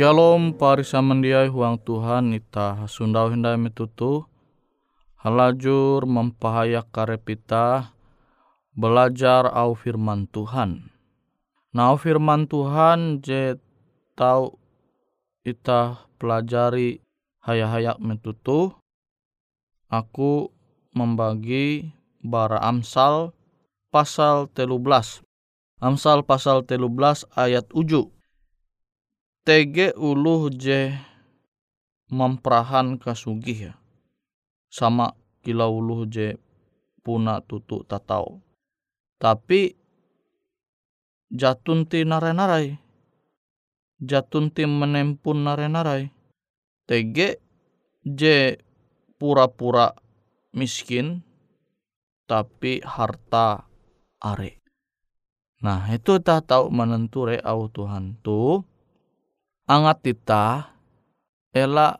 Shalom parisa mendiai huang Tuhan ita sundau hindai metutu halajur mempahayak karepita belajar au firman Tuhan. Nah firman Tuhan je tau ita pelajari hayak-hayak metutu aku membagi bara Amsal pasal belas Amsal pasal belas ayat uju tege uluh je memperahan kasugih ya. Sama kila uluh je puna tutu tatau. Tapi jatun ti narai-narai. Jatun ti menempun narai-narai. Tege je pura-pura miskin tapi harta are. Nah itu tak tahu menenture au Tuhan tu angat tita ela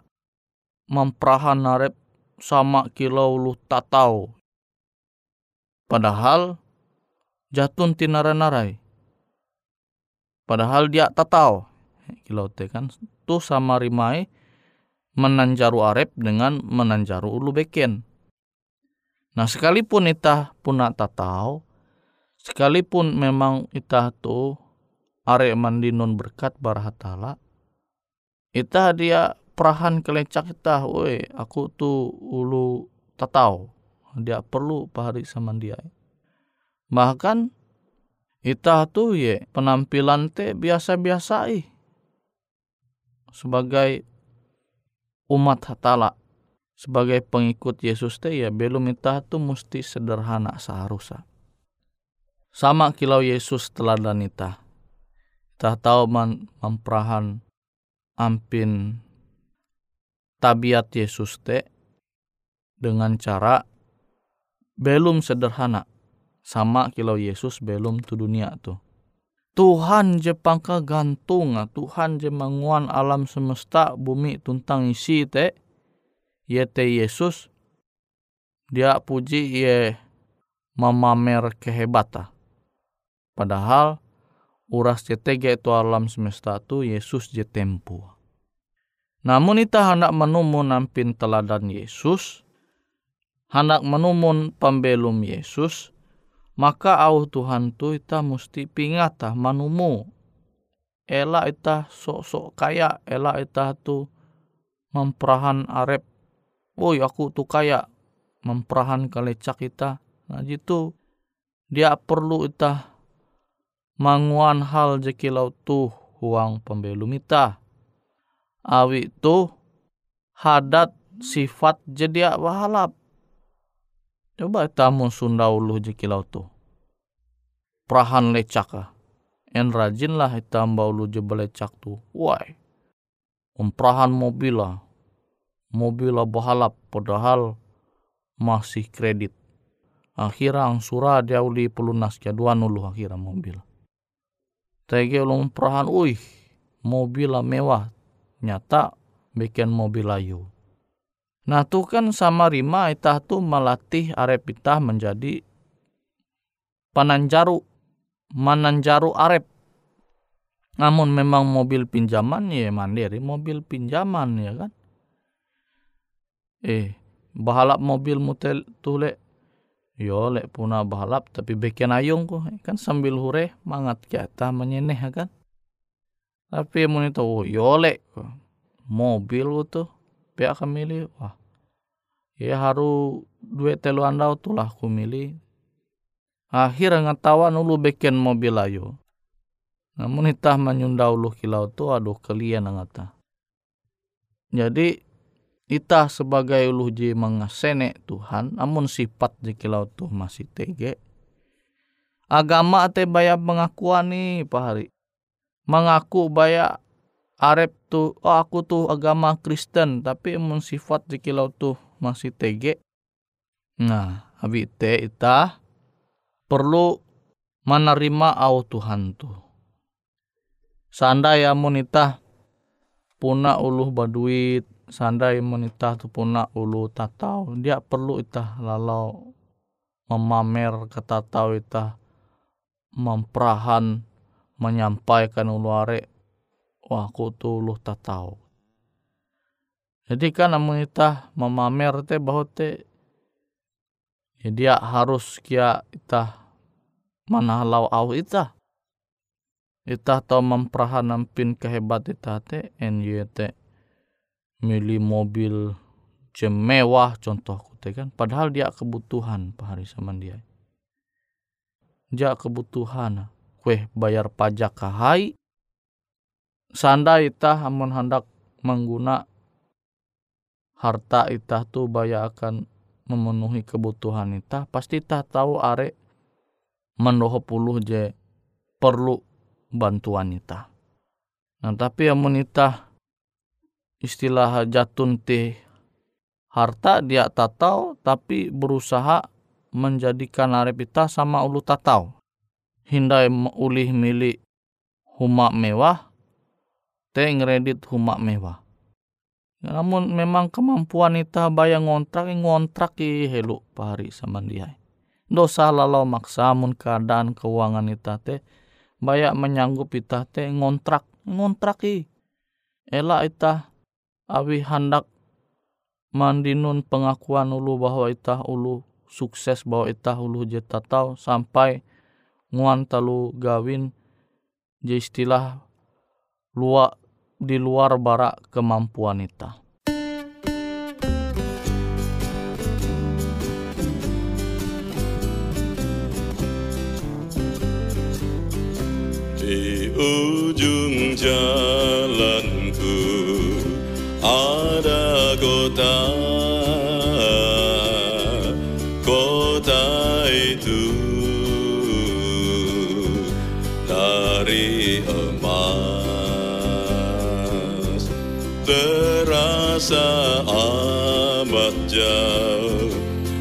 memperahan narep sama kilau lu tatau. Padahal jatun tinara-narai. Padahal dia tatau. Kilau te kan tu sama rimai menanjaru arep dengan menanjaru ulu beken. Nah sekalipun itah puna tatau, sekalipun memang itah tu arep mandinun berkat barahatala, ita dia perahan kelecak kita woi aku tu ulu tatau dia perlu pahari sama dia. Bahkan ita tu ye penampilan te biasa-biasa ih sebagai umat hatala. Sebagai pengikut Yesus te ya belum ita tu mesti sederhana seharusnya. Sama kilau Yesus teladan ita. Ita tahu man memperahan ampin tabiat Yesus te dengan cara belum sederhana sama kilau Yesus belum tu dunia tu. Tuhan je pangka gantung, Tuhan je manguan alam semesta bumi tuntang isi te, ye te Yesus, dia puji ye memamer kehebatan. Padahal uras CTG itu alam semesta tu Yesus je tempu. Namun ita hendak menumun nampin teladan Yesus, hendak menumun pembelum Yesus, maka au Tuhan tu ita mesti pingata manumu. Ela ita sok-sok kaya, ela ita tu memperahan arep. Woi aku tu kaya, memperahan kalecak ita. Nah jitu dia perlu ita manguan hal jekilau tu huang pembelum ita. Awi tu hadat sifat jadi wahalap. Coba tamu sunda ulu jekilau tu. Prahan lecak En rajin lah hitam ulu je belecak tu. Wai. Umprahan mobil lah. Mobil lah bahalap padahal masih kredit. Akhirnya surah dia uli pelunas kia dua nulu akhirnya mobil. Tege ulung perahan, uih, mobil mewah. Nyata bikin mobil layu. Nah tuh kan sama Rima itah tuh melatih arep itah menjadi pananjaru, mananjaru arep. Namun memang mobil pinjaman ya mandiri, mobil pinjaman ya kan. Eh, bahalap mobil mutel tule Yo lek puna balap tapi beken ayung ko kan sambil hure mangat kita menyeneh kan. Tapi mun itu oh, yo lek mobil tuh pihak kami wah ya haru duit telu andau tuh lah ku milih. Akhir ngatawan ulu beken mobil ayo. Namun itah menyunda ulu kilau tu aduh kalian ngata. Jadi ita sebagai uluh ji mengasene Tuhan namun sifat kilau tuh masih tege. Agama te baya pengakuan nih Pak Hari mengaku baya arep tuh oh aku tuh agama Kristen tapi emun sifat kilau tuh masih tege. Nah abi te ita perlu menerima au Tuhan tuh. Sandai amun ita puna uluh baduit sandai menitah tu puna ulu tatau dia perlu itah lalau memamer kata tau itah memperahan menyampaikan ulu are wah aku tuh lu tak tahu. Jadi kan namun kita memamer te bahwa te ya dia harus kia kita mana halau au ita. Ita tahu memperhanampin kehebat ita te NYT milih mobil jam mewah contoh te kan padahal dia kebutuhan pahari sama dia. Dia kebutuhan kue bayar pajak kahai sanda ita amun hendak mengguna harta ita tu baya akan memenuhi kebutuhan ita pasti ita tahu are mendoho puluh je perlu bantuan ita. Nah tapi amun ita istilah jatun ti harta dia tak tahu tapi berusaha menjadikan arep ita sama ulu tak tahu. Hindai ulih milik huma mewah, te ngredit huma mewah. Namun memang kemampuan ita bayang ngontrak ngontrak i helu pari sama dia. Dosa lalau maksamun keadaan keuangan ita te bayak menyanggup ita te ngontrak ngontrak i. Ela ita awi hendak mandinun pengakuan ulu bahwa ita ulu sukses bahwa ita ulu jeta tau sampai nguan talu gawin je istilah luak di luar bara kemampuan kita. Di ujung jalanku ada kota terasa amat jauh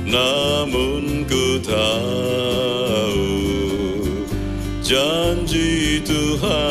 Namun ku tahu janji Tuhan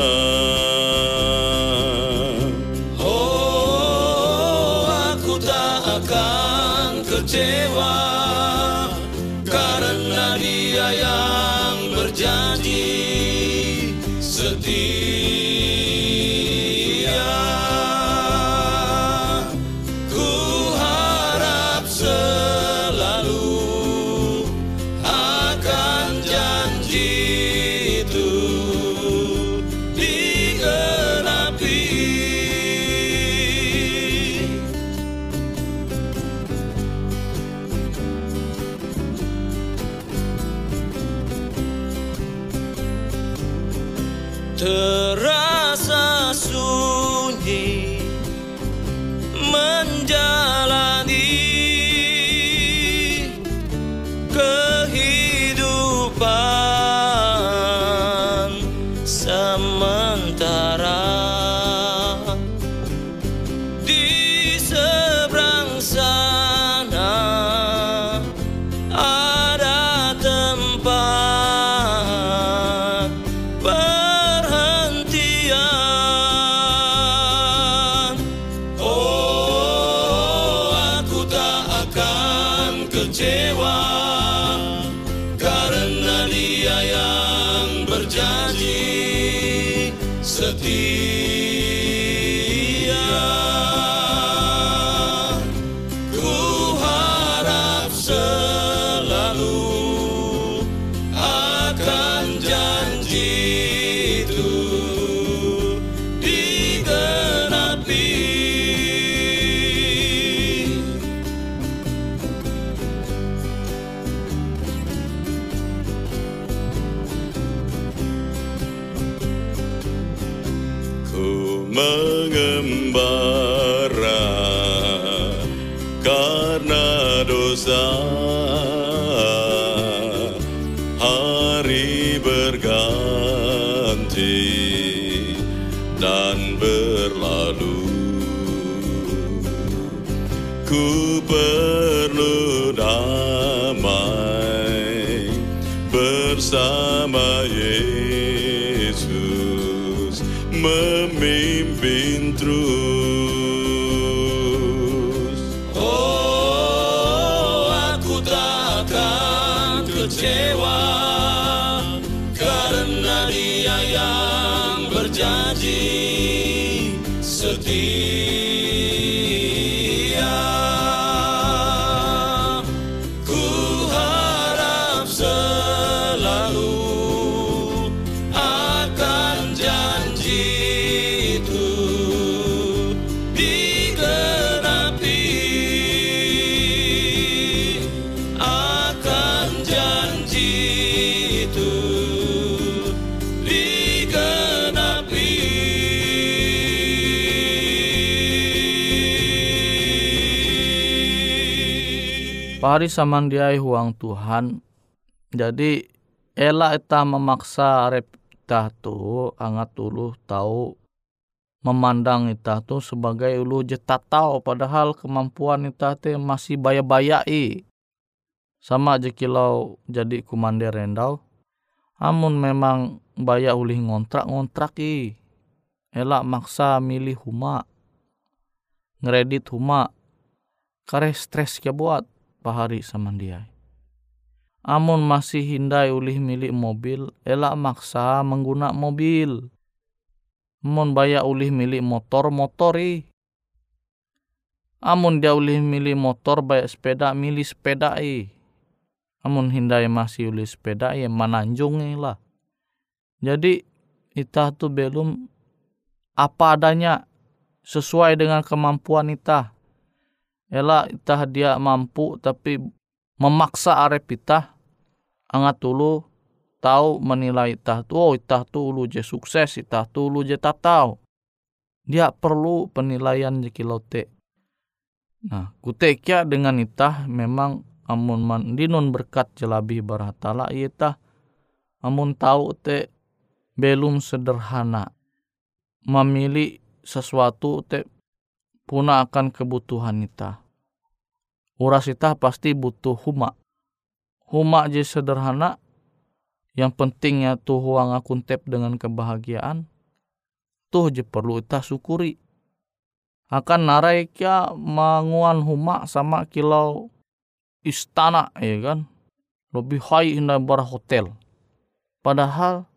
bersama Yesus memimpin Pahari samandiai huang Tuhan. Jadi elak kita memaksa kita tu angat ulu tahu memandang kita tu sebagai ulu jeta tahu padahal kemampuan kita te masih baya-bayai. Sama aja kilau jadi kumander rendau. Amun memang baya ulih ngontrak-ngontrak i. Elak maksa milih huma. Ngeredit huma. Kare stres ya buat pahari sama dia. Amun masih hindai ulih milik mobil, elak maksa mengguna mobil. Amun bayar ulih milik motor, motori. Amun dia ulih milik motor, bayar sepeda, milih sepeda. Amun hindai masih ulih sepeda, ya mananjung lah. Jadi, kita tu belum apa adanya sesuai dengan kemampuan kita. Ela itah dia mampu tapi memaksa arep itah. Angat dulu tahu menilai itah tu oh itah tu ulu je sukses itah tu ulu je tahu dia perlu penilaian je kilote nah kutekia dengan itah memang amun mandinun berkat jelabi baratala itah. Amun tahu te belum sederhana. Memilih sesuatu te puna akan kebutuhan kita. Uras kita pasti butuh huma. Huma je sederhana, yang pentingnya tuh uang akun tep dengan kebahagiaan, tuh je perlu kita syukuri. Akan narai kia manguan huma sama kilau istana ya kan. Lebih high indah bar hotel. Padahal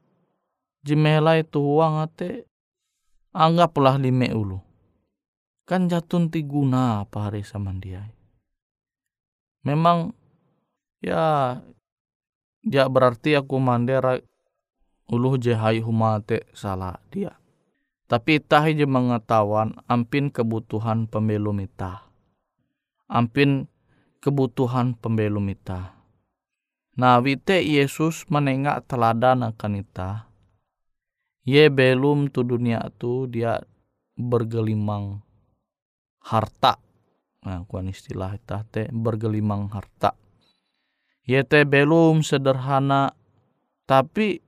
jimelai tuh uang ate anggaplah lime ulu kan jatun ti guna apa hari sama dia. Memang ya dia berarti aku mandera uluh je hai humate salah dia. Tapi itah je mengetahuan ampin kebutuhan pembelum itah. Ampin kebutuhan pembelum itah. Nah, wite Yesus menengak teladan akan itah. Ye belum tu dunia tu dia bergelimang harta. Nah, kuan istilah kita teh bergelimang harta. Yete belum sederhana tapi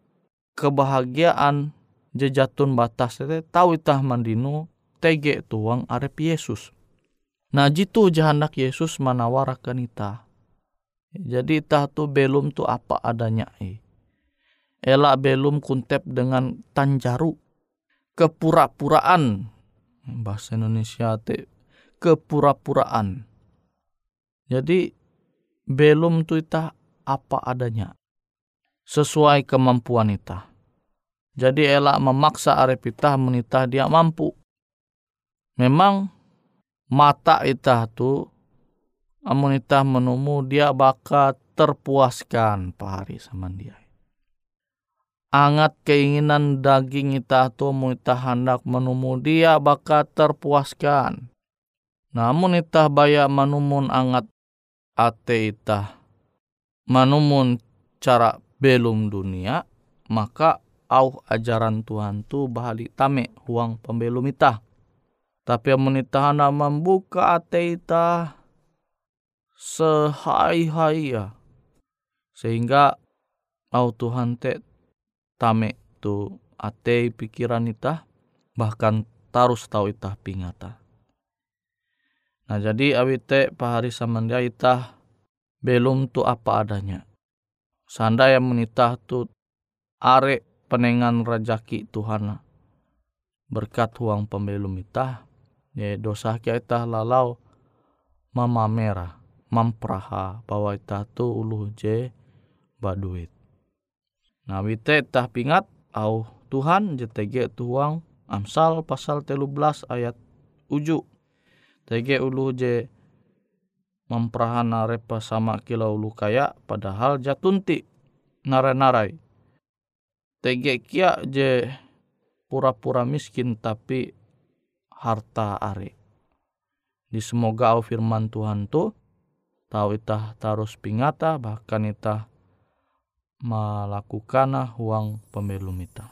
kebahagiaan jejatun batas teh tahu itah mandinu tege tuang arep Yesus. Nah jitu jahanak Yesus manawarakan ita. Jadi itah tu belum tu apa adanya eh. Elak belum kuntep dengan tanjaru. Kepura-puraan. Bahasa Indonesia te kepura-puraan. Jadi belum tu ita apa adanya. Sesuai kemampuan ita. Jadi elak memaksa arep ita menita dia mampu. Memang mata ita tu amun ita menemu dia bakal terpuaskan pahari sama dia. Angat keinginan daging ita tu mu ita hendak menemu dia bakal terpuaskan namun itah baya manumun angat ate itah manumun cara belum dunia maka au ajaran Tuhan tu bahali tame huang pembelum itah. Tapi amun itah membuka ate itah sehai-hai ya. Sehingga au Tuhan te tame tu ate pikiran itah bahkan tarus tahu itah pingata. Nah jadi awite pahari samanda itah belum tu apa adanya. Sanda yang menitah tu are penengan rajaki Tuhan berkat huang pembelum itah ya dosa kia itah lalau mama merah mampraha bahwa itah tu ulu je baduit. Nah wite itah pingat au Tuhan jetege tuang Amsal pasal telu belas ayat uju Tege ulu je memperahana repa sama kilau ulu kaya padahal jatunti narai-narai. Tege kia je pura-pura miskin tapi harta are. Di semoga au firman Tuhan tu tahu itah tarus pingata bahkan itah melakukan uang pembelum itah.